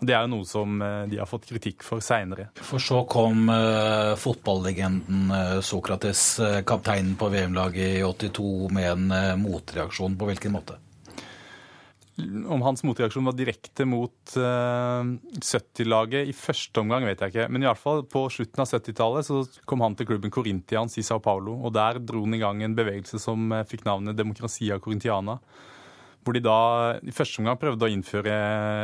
Det er jo noe som eh, de har fått kritikk for seinere. For så kom uh, fotballegenden uh, Sokrates, uh, kapteinen på VM-laget i 82, med en motreaksjon. På hvilken måte? Om hans motreaksjon var direkte mot uh, eh, 70-laget i første omgang, vet jeg ikke. Men i alle fall på slutten av 70-tallet så kom han til klubben Corinthians i Sao Paulo. Og der dro han i gang en bevegelse som uh, fikk navnet Democracia Corintiana. Hvor de da i første omgang prøvde å innføre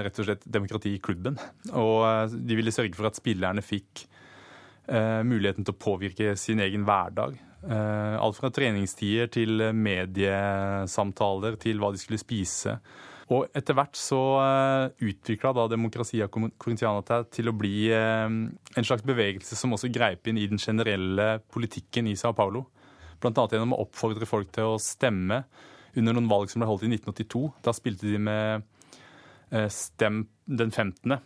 rett og slett demokrati i klubben. Og uh, de ville sørge for at spillerne fikk muligheten til å påvirke sin egen hverdag. Alt fra treningstider til mediesamtaler til hva de skulle spise. Og etter hvert så eh, utvikla da Demokratia Corintiana til å bli uh, en slags bevegelse som også greip inn i den generelle politikken i Sao Paulo. Annet gjennom å oppfordre folk til å stemme under noen valg som ble holdt i 1982. Da spilte de med uh, Stem den 15.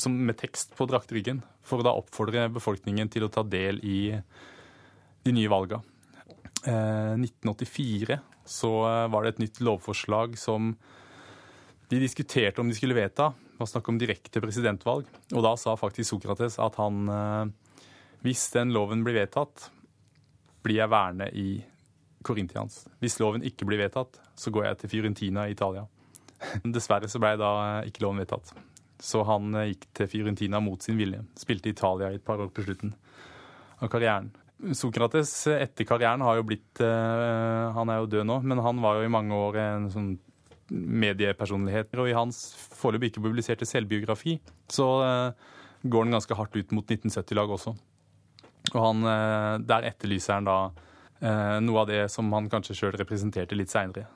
Som med tekst på draktryggen, for å da oppfordre befolkningen til å ta del i de nye valga. 1984 så eh, var det et nytt lovforslag som de diskuterte om de skulle vedta. Det var snakk om direkte presidentvalg. Og da sa faktisk Sokrates at han eh, Hvis den loven blir vedtatt, blir jeg værende i Korintians. Hvis loven ikke blir vedtatt, så går jeg til Fiorentina i Italia. Dessverre så ble da eh, ikke loven vedtatt. Så han gikk til Fiorentina mot sin vilje. Spilte i Italia i et par år på slutten av karrieren. Sokrates etter karrieren har jo blitt Han er jo død nå, men han var jo i mange år en sånn mediepersonlighet. Og i hans foreløpig ikke publiserte selvbiografi så går han ganske hardt ut mot 1970-lag også. Og han, der etterlyser han da noe av det som han kanskje sjøl representerte litt seinere.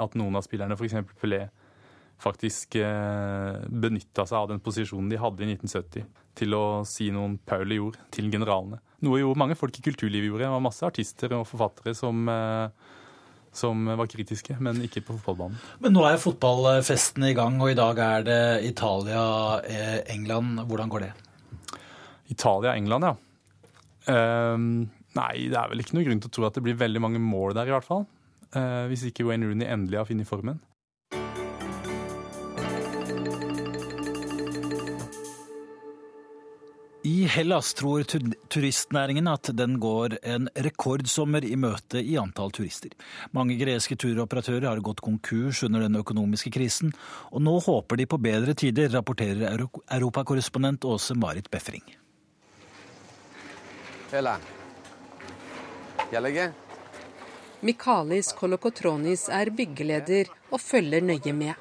At noen av spillerne, f.eks. Pelé, faktisk eh, benytta seg av den posisjonen de hadde i 1970 til å si noen Paul gjorde til generalene. Noe jo mange folk i kulturlivet gjorde. Det var masse artister og forfattere som, eh, som var kritiske, men ikke på fotballbanen. Men nå er fotballfesten i gang, og i dag er det Italia-England. Hvordan går det? Italia-England, ja. Um, nei, det er vel ikke noe grunn til å tro at det blir veldig mange mål der, i hvert fall. Uh, hvis ikke Wayne Rooney endelig har funnet formen. I Hellas tror turistnæringen at den går en rekordsommer i møte i antall turister. Mange greske turoperatører har gått konkurs under den økonomiske krisen, og nå håper de på bedre tider, rapporterer europakorrespondent Åse Marit Befring. Hela. Mikalis Kolokotronis er byggeleder og følger nøye med.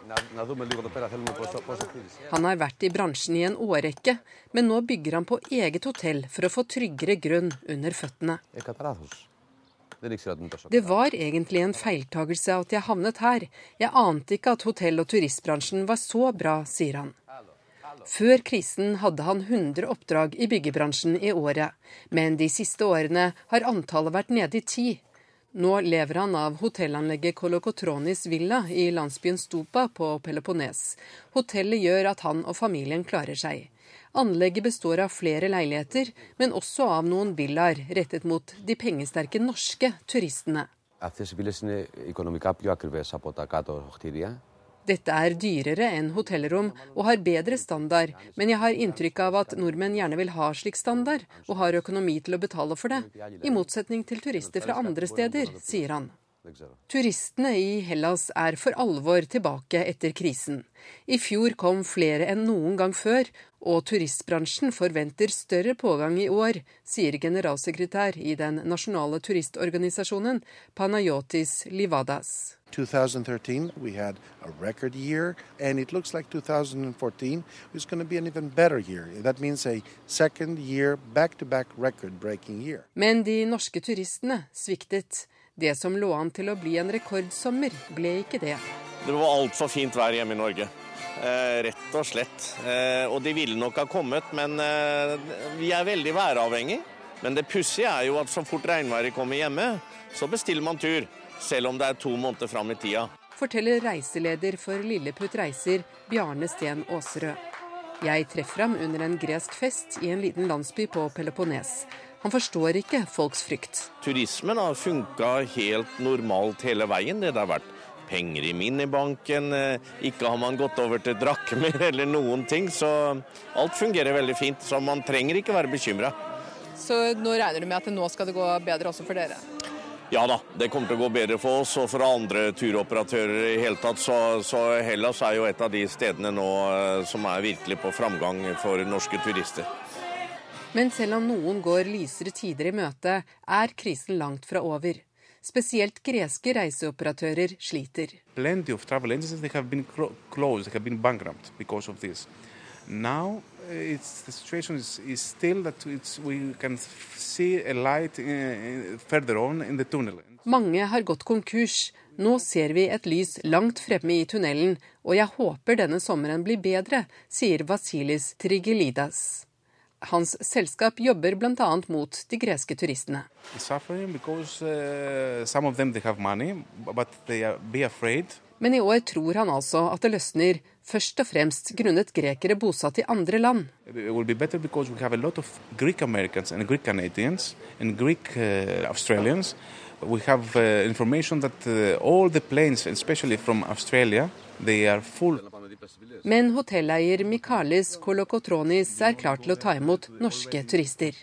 Han har vært i bransjen i en årrekke, men nå bygger han på eget hotell for å få tryggere grunn under føttene. Det var egentlig en feiltagelse at jeg havnet her. Jeg ante ikke at hotell- og turistbransjen var så bra, sier han. Før krisen hadde han 100 oppdrag i byggebransjen i året, men de siste årene har antallet vært nede i ti. Nå lever han av hotellanlegget Kolokotronis villa i landsbyen Stupa på Peloponnes. Hotellet gjør at han og familien klarer seg. Anlegget består av flere leiligheter, men også av noen villaer rettet mot de pengesterke norske turistene. Αυτές οι villas είναι οικονομικά πιο ακριβές από τα κάτω κτίρια. Dette er dyrere enn hotellrom og har bedre standard, men jeg har inntrykk av at nordmenn gjerne vil ha slik standard, og har økonomi til å betale for det, i motsetning til turister fra andre steder, sier han. Turistene i Hellas er for alvor tilbake etter krisen. I fjor kom flere enn noen gang før, og turistbransjen forventer større pågang i år, sier generalsekretær i den nasjonale turistorganisasjonen Panayotis Livadas. 2013 we had a record year, and it looks like 2014 is going to be an even better year. That means a second year back-to-back record-breaking year. Men de norske turistene sviktet. Det som lå an til å bli en rekordsommer, ble ikke det. Det var altfor fint vær hjemme i Norge. Eh, rett og slett. Eh, og de ville nok ha kommet, men eh, vi er veldig væravhengig. Men det pussige er jo at så fort regnværet kommer hjemme, så bestiller man tur selv om det er to måneder fram i tida. Forteller reiseleder for Lilleputt Reiser, Bjarne Sten Aasrød. Jeg treffer ham under en gresk fest i en liten landsby på Peloponnes. Han forstår ikke folks frykt. Turismen har funka helt normalt hele veien. Det har vært penger i minibanken, eh, ikke har man gått over til drakmer eller noen ting. Så alt fungerer veldig fint, så man trenger ikke være bekymra. Så nå regner du med at nå skal det gå bedre også for dere? Ja da, det kommer til å gå bedre for oss og for andre turoperatører i hele tatt. Så, så, Hellas er jo et av de stedene nå eh, som er virkelig på framgang for norske turister. Men selv om noen går lysere tider i møte, er krisen langt fra over. Spesielt greske reiseoperatører sliter. Plenty of travel agencies they have been closed, they have been bankrupt because of this. Now it's, the situation is, is still that we can see a light uh, further on in the tunnel. Mange har gått konkurs. Nå ser vi et lys langt fremme i tunnelen, og jeg håper denne sommeren blir bedre, sier Vasilis Trigelidas. Hans selskap jobber bl.a. mot de greske turistene. Because, uh, money, Men i år tror han altså at det løsner, først og fremst grunnet grekere bosatt i andre land. We have uh, information that uh, all the planes, especially from Australia, they are full. Men hotelleier Mikalis Kolokotronis er klar til å ta imot norske turister.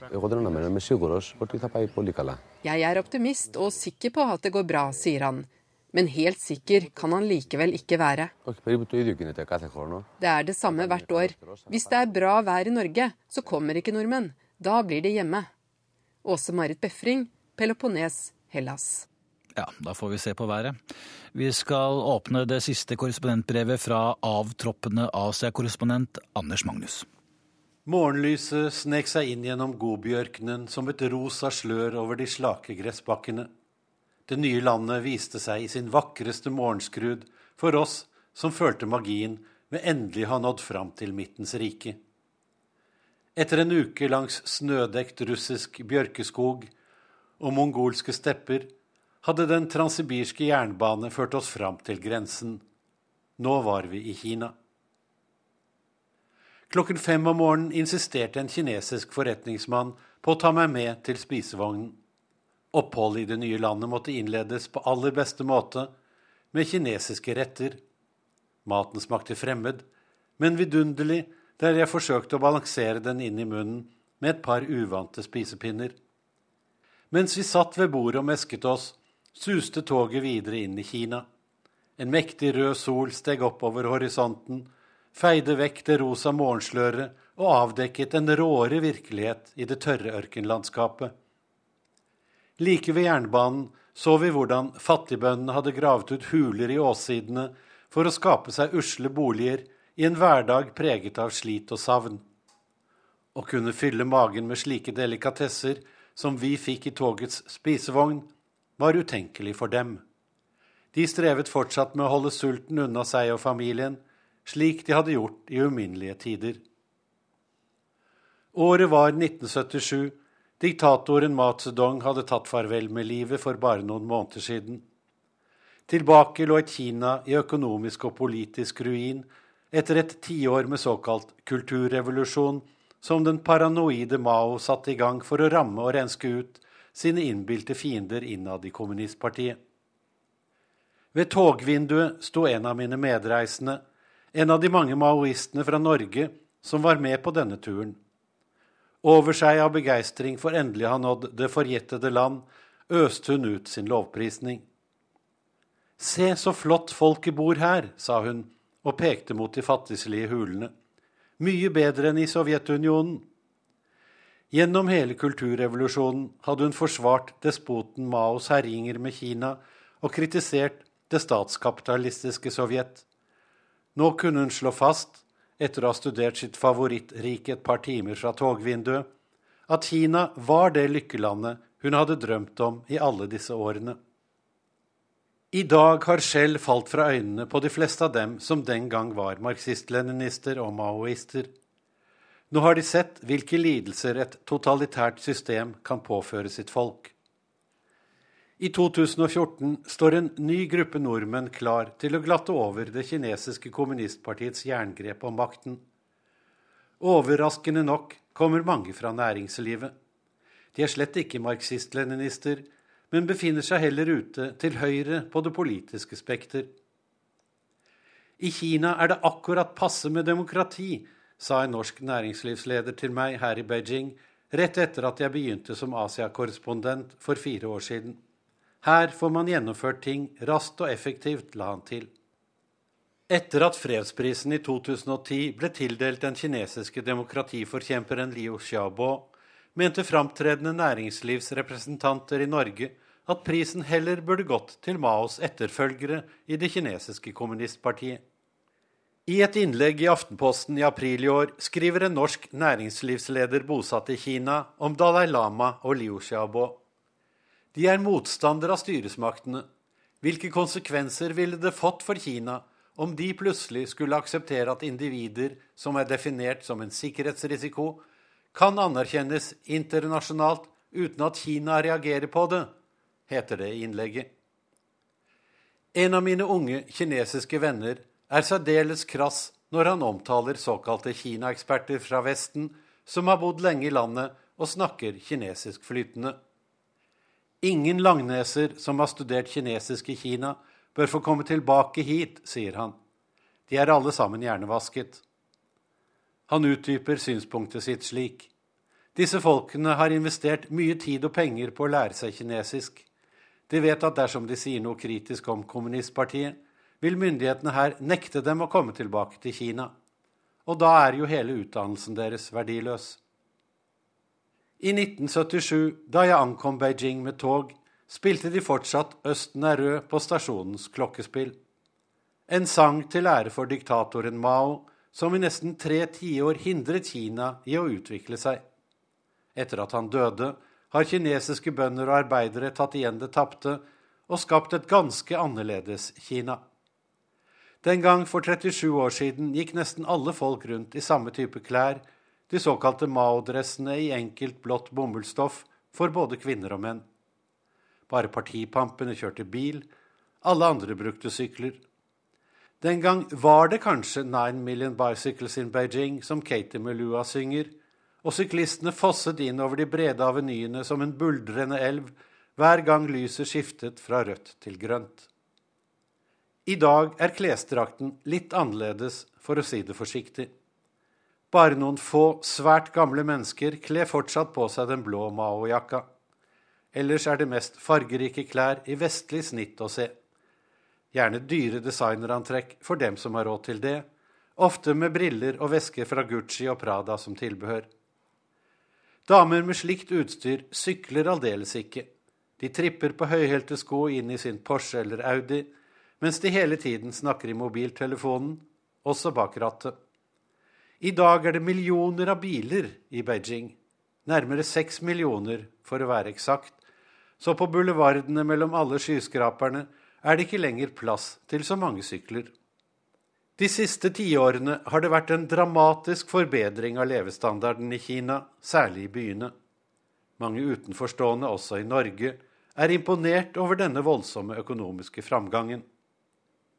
Jeg er optimist og sikker på at det går bra, sier han. Men helt sikker kan han likevel ikke være. Det er det samme hvert år. Hvis det er bra vær i Norge, så kommer ikke nordmenn. Da blir de hjemme. Åse Marit Befring, Peloponnes, Hellas. Ja, da får vi se på været. Vi skal åpne det siste korrespondentbrevet fra avtroppende Asia-korrespondent Anders Magnus. Morgenlyset snek seg inn gjennom godbjørkenen som et rosa slør over de slake gressbakkene. Det nye landet viste seg i sin vakreste morgenskrud for oss som følte magien ved endelig ha nådd fram til Midtens rike. Etter en uke langs snødekt russisk bjørkeskog og mongolske stepper hadde den transsibirske jernbane ført oss fram til grensen. Nå var vi i Kina. Klokken fem om morgenen insisterte en kinesisk forretningsmann på å ta meg med til spisevognen. Oppholdet i det nye landet måtte innledes på aller beste måte, med kinesiske retter. Maten smakte fremmed, men vidunderlig der jeg forsøkte å balansere den inn i munnen med et par uvante spisepinner. Mens vi satt ved bordet og mesket oss, suste toget videre inn i Kina. En mektig rød sol steg opp over horisonten, feide vekk det rosa morgensløret og avdekket en råere virkelighet i det tørre ørkenlandskapet. Like ved jernbanen så vi hvordan fattigbøndene hadde gravd ut huler i åssidene for å skape seg usle boliger i en hverdag preget av slit og savn. Å kunne fylle magen med slike delikatesser som vi fikk i togets spisevogn, var utenkelig for dem. De strevet fortsatt med å holde sulten unna seg og familien, slik de hadde gjort i uminnelige tider. Året var 1977. Diktatoren Mao Zedong hadde tatt farvel med livet for bare noen måneder siden. Tilbake lå et Kina i økonomisk og politisk ruin etter et tiår med såkalt kulturrevolusjon, som den paranoide Mao satte i gang for å ramme og renske ut sine innbilte fiender innad i kommunistpartiet. Ved togvinduet sto en av mine medreisende, en av de mange maoistene fra Norge som var med på denne turen. Over seg av begeistring for endelig å ha nådd det forjettede land, øste hun ut sin lovprisning. Se så flott folket bor her, sa hun og pekte mot de fattigslige hulene. Mye bedre enn i Sovjetunionen. Gjennom hele kulturrevolusjonen hadde hun forsvart despoten Maos herjinger med Kina og kritisert det statskapitalistiske Sovjet. Nå kunne hun slå fast, etter å ha studert sitt favorittrike et par timer fra togvinduet, at Kina var det lykkelandet hun hadde drømt om i alle disse årene. I dag har skjell falt fra øynene på de fleste av dem som den gang var marxist-leninister og maoister. Nå har de sett hvilke lidelser et totalitært system kan påføre sitt folk. I 2014 står en ny gruppe nordmenn klar til å glatte over det kinesiske kommunistpartiets jerngrep om makten. Overraskende nok kommer mange fra næringslivet. De er slett ikke marxist-leninister, men befinner seg heller ute til høyre på det politiske spekter. I Kina er det akkurat passe med demokrati, sa en norsk næringslivsleder til meg her i Beijing rett etter at jeg begynte som Asia-korrespondent for fire år siden. Her får man gjennomført ting raskt og effektivt, la han til. Etter at fredsprisen i 2010 ble tildelt den kinesiske demokratiforkjemperen Liu Xiaobo, mente framtredende næringslivsrepresentanter i Norge at prisen heller burde gått til Maos etterfølgere i det kinesiske kommunistpartiet. I et innlegg i Aftenposten i april i år skriver en norsk næringslivsleder bosatt i Kina om Dalai Lama og Liu Xiaobo. De er motstandere av styresmaktene. Hvilke konsekvenser ville det fått for Kina om de plutselig skulle akseptere at individer som er definert som en sikkerhetsrisiko, kan anerkjennes internasjonalt uten at Kina reagerer på det, heter det i innlegget. En av mine unge kinesiske venner er særdeles krass når han omtaler såkalte Kina-eksperter fra Vesten som har bodd lenge i landet og snakker kinesisk flytende. Ingen langneser som har studert kinesisk i Kina, bør få komme tilbake hit, sier han. De er alle sammen hjernevasket. Han utdyper synspunktet sitt slik. Disse folkene har investert mye tid og penger på å lære seg kinesisk. De vet at dersom de sier noe kritisk om kommunistpartiet, vil myndighetene her nekte dem å komme tilbake til Kina. Og da er jo hele utdannelsen deres verdiløs. I 1977, da jeg ankom Beijing med tog, spilte de fortsatt Østen er rød på stasjonens klokkespill. En sang til ære for diktatoren Mao, som i nesten tre tiår hindret Kina i å utvikle seg. Etter at han døde, har kinesiske bønder og arbeidere tatt igjen det tapte og skapt et ganske annerledes Kina. Den gang for 37 år siden gikk nesten alle folk rundt i samme type klær, de såkalte Mao-dressene i enkelt, blått bomullsstoff for både kvinner og menn. Bare partipampene kjørte bil, alle andre brukte sykler. Den gang var det kanskje Nine Million Bicycles in Beijing, som Katie Melua synger, og syklistene fosset inn over de brede avenyene som en buldrende elv hver gang lyset skiftet fra rødt til grønt. I dag er klesdrakten litt annerledes, for å si det forsiktig. Bare noen få svært gamle mennesker kler fortsatt på seg den blå Mao-jakka. Ellers er det mest fargerike klær i vestlig snitt å se. Gjerne dyre designerantrekk for dem som har råd til det, ofte med briller og vesker fra Gucci og Prada som tilbehør. Damer med slikt utstyr sykler aldeles ikke. De tripper på høyhælte sko inn i sin Porsche eller Audi, mens de hele tiden snakker i mobiltelefonen, også bak rattet. I dag er det millioner av biler i Beijing, nærmere seks millioner for å være eksakt, så på bulevardene mellom alle skyskraperne er det ikke lenger plass til så mange sykler. De siste tiårene har det vært en dramatisk forbedring av levestandarden i Kina, særlig i byene. Mange utenforstående, også i Norge, er imponert over denne voldsomme økonomiske framgangen.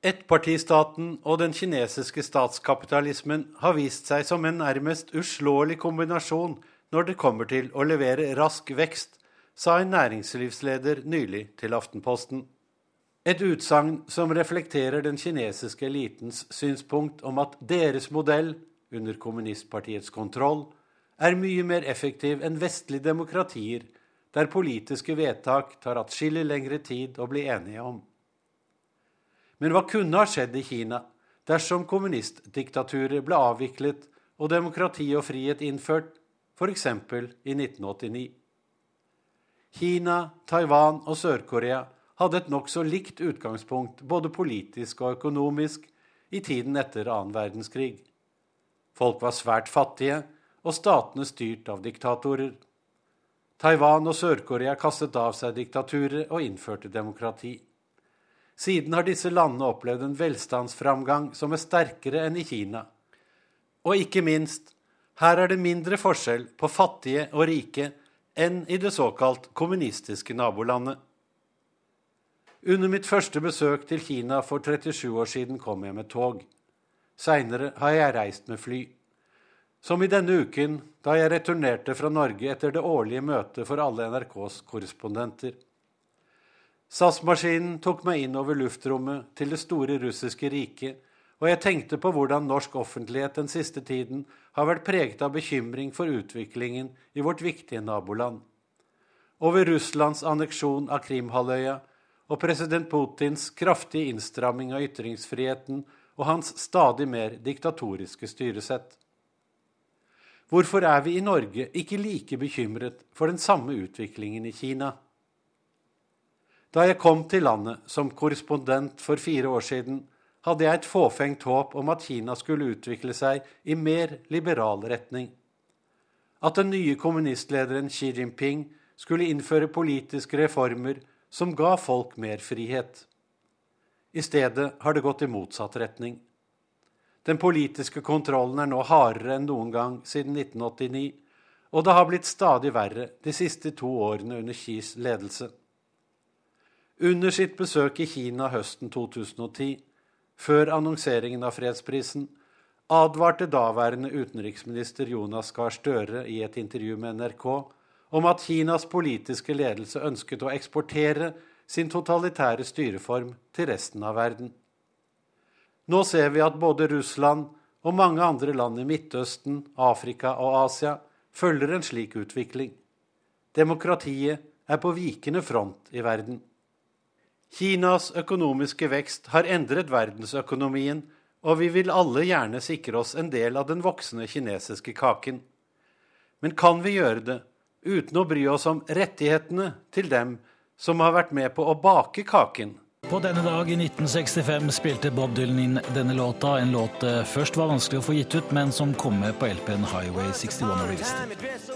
Ettpartistaten og den kinesiske statskapitalismen har vist seg som en nærmest uslåelig kombinasjon når det kommer til å levere rask vekst, sa en næringslivsleder nylig til Aftenposten. Et utsagn som reflekterer den kinesiske elitens synspunkt om at deres modell, under kommunistpartiets kontroll, er mye mer effektiv enn vestlige demokratier, der politiske vedtak tar atskillig lengre tid å bli enige om. Men hva kunne ha skjedd i Kina dersom kommunistdiktaturet ble avviklet og demokrati og frihet innført, f.eks. i 1989? Kina, Taiwan og Sør-Korea hadde et nokså likt utgangspunkt både politisk og økonomisk i tiden etter annen verdenskrig. Folk var svært fattige, og statene styrt av diktatorer. Taiwan og Sør-Korea kastet av seg diktaturet og innførte demokrati. Siden har disse landene opplevd en velstandsframgang som er sterkere enn i Kina. Og ikke minst, her er det mindre forskjell på fattige og rike enn i det såkalt kommunistiske nabolandet. Under mitt første besøk til Kina for 37 år siden kom jeg med tog. Seinere har jeg reist med fly. Som i denne uken, da jeg returnerte fra Norge etter det årlige møtet for alle NRKs korrespondenter. SAS-maskinen tok meg inn over luftrommet til det store russiske riket, og jeg tenkte på hvordan norsk offentlighet den siste tiden har vært preget av bekymring for utviklingen i vårt viktige naboland. Over Russlands anneksjon av Krimhalvøya og president Putins kraftige innstramming av ytringsfriheten og hans stadig mer diktatoriske styresett. Hvorfor er vi i Norge ikke like bekymret for den samme utviklingen i Kina? Da jeg kom til landet som korrespondent for fire år siden, hadde jeg et fåfengt håp om at Kina skulle utvikle seg i mer liberal retning. At den nye kommunistlederen Xi Jinping skulle innføre politiske reformer som ga folk mer frihet. I stedet har det gått i motsatt retning. Den politiske kontrollen er nå hardere enn noen gang siden 1989, og det har blitt stadig verre de siste to årene under Xis ledelse. Under sitt besøk i Kina høsten 2010, før annonseringen av fredsprisen, advarte daværende utenriksminister Jonas Gahr Støre i et intervju med NRK om at Kinas politiske ledelse ønsket å eksportere sin totalitære styreform til resten av verden. Nå ser vi at både Russland og mange andre land i Midtøsten, Afrika og Asia følger en slik utvikling. Demokratiet er på vikende front i verden. Kinas økonomiske vekst har endret verdensøkonomien, og vi vil alle gjerne sikre oss en del av den voksende kinesiske kaken. Men kan vi gjøre det uten å bry oss om rettighetene til dem som har vært med på å bake kaken? På denne dag i 1965 spilte Bob Dylan inn denne låta, en låt det først var vanskelig å få gitt ut, men som kom med på LP-en Highway 61 Revisited.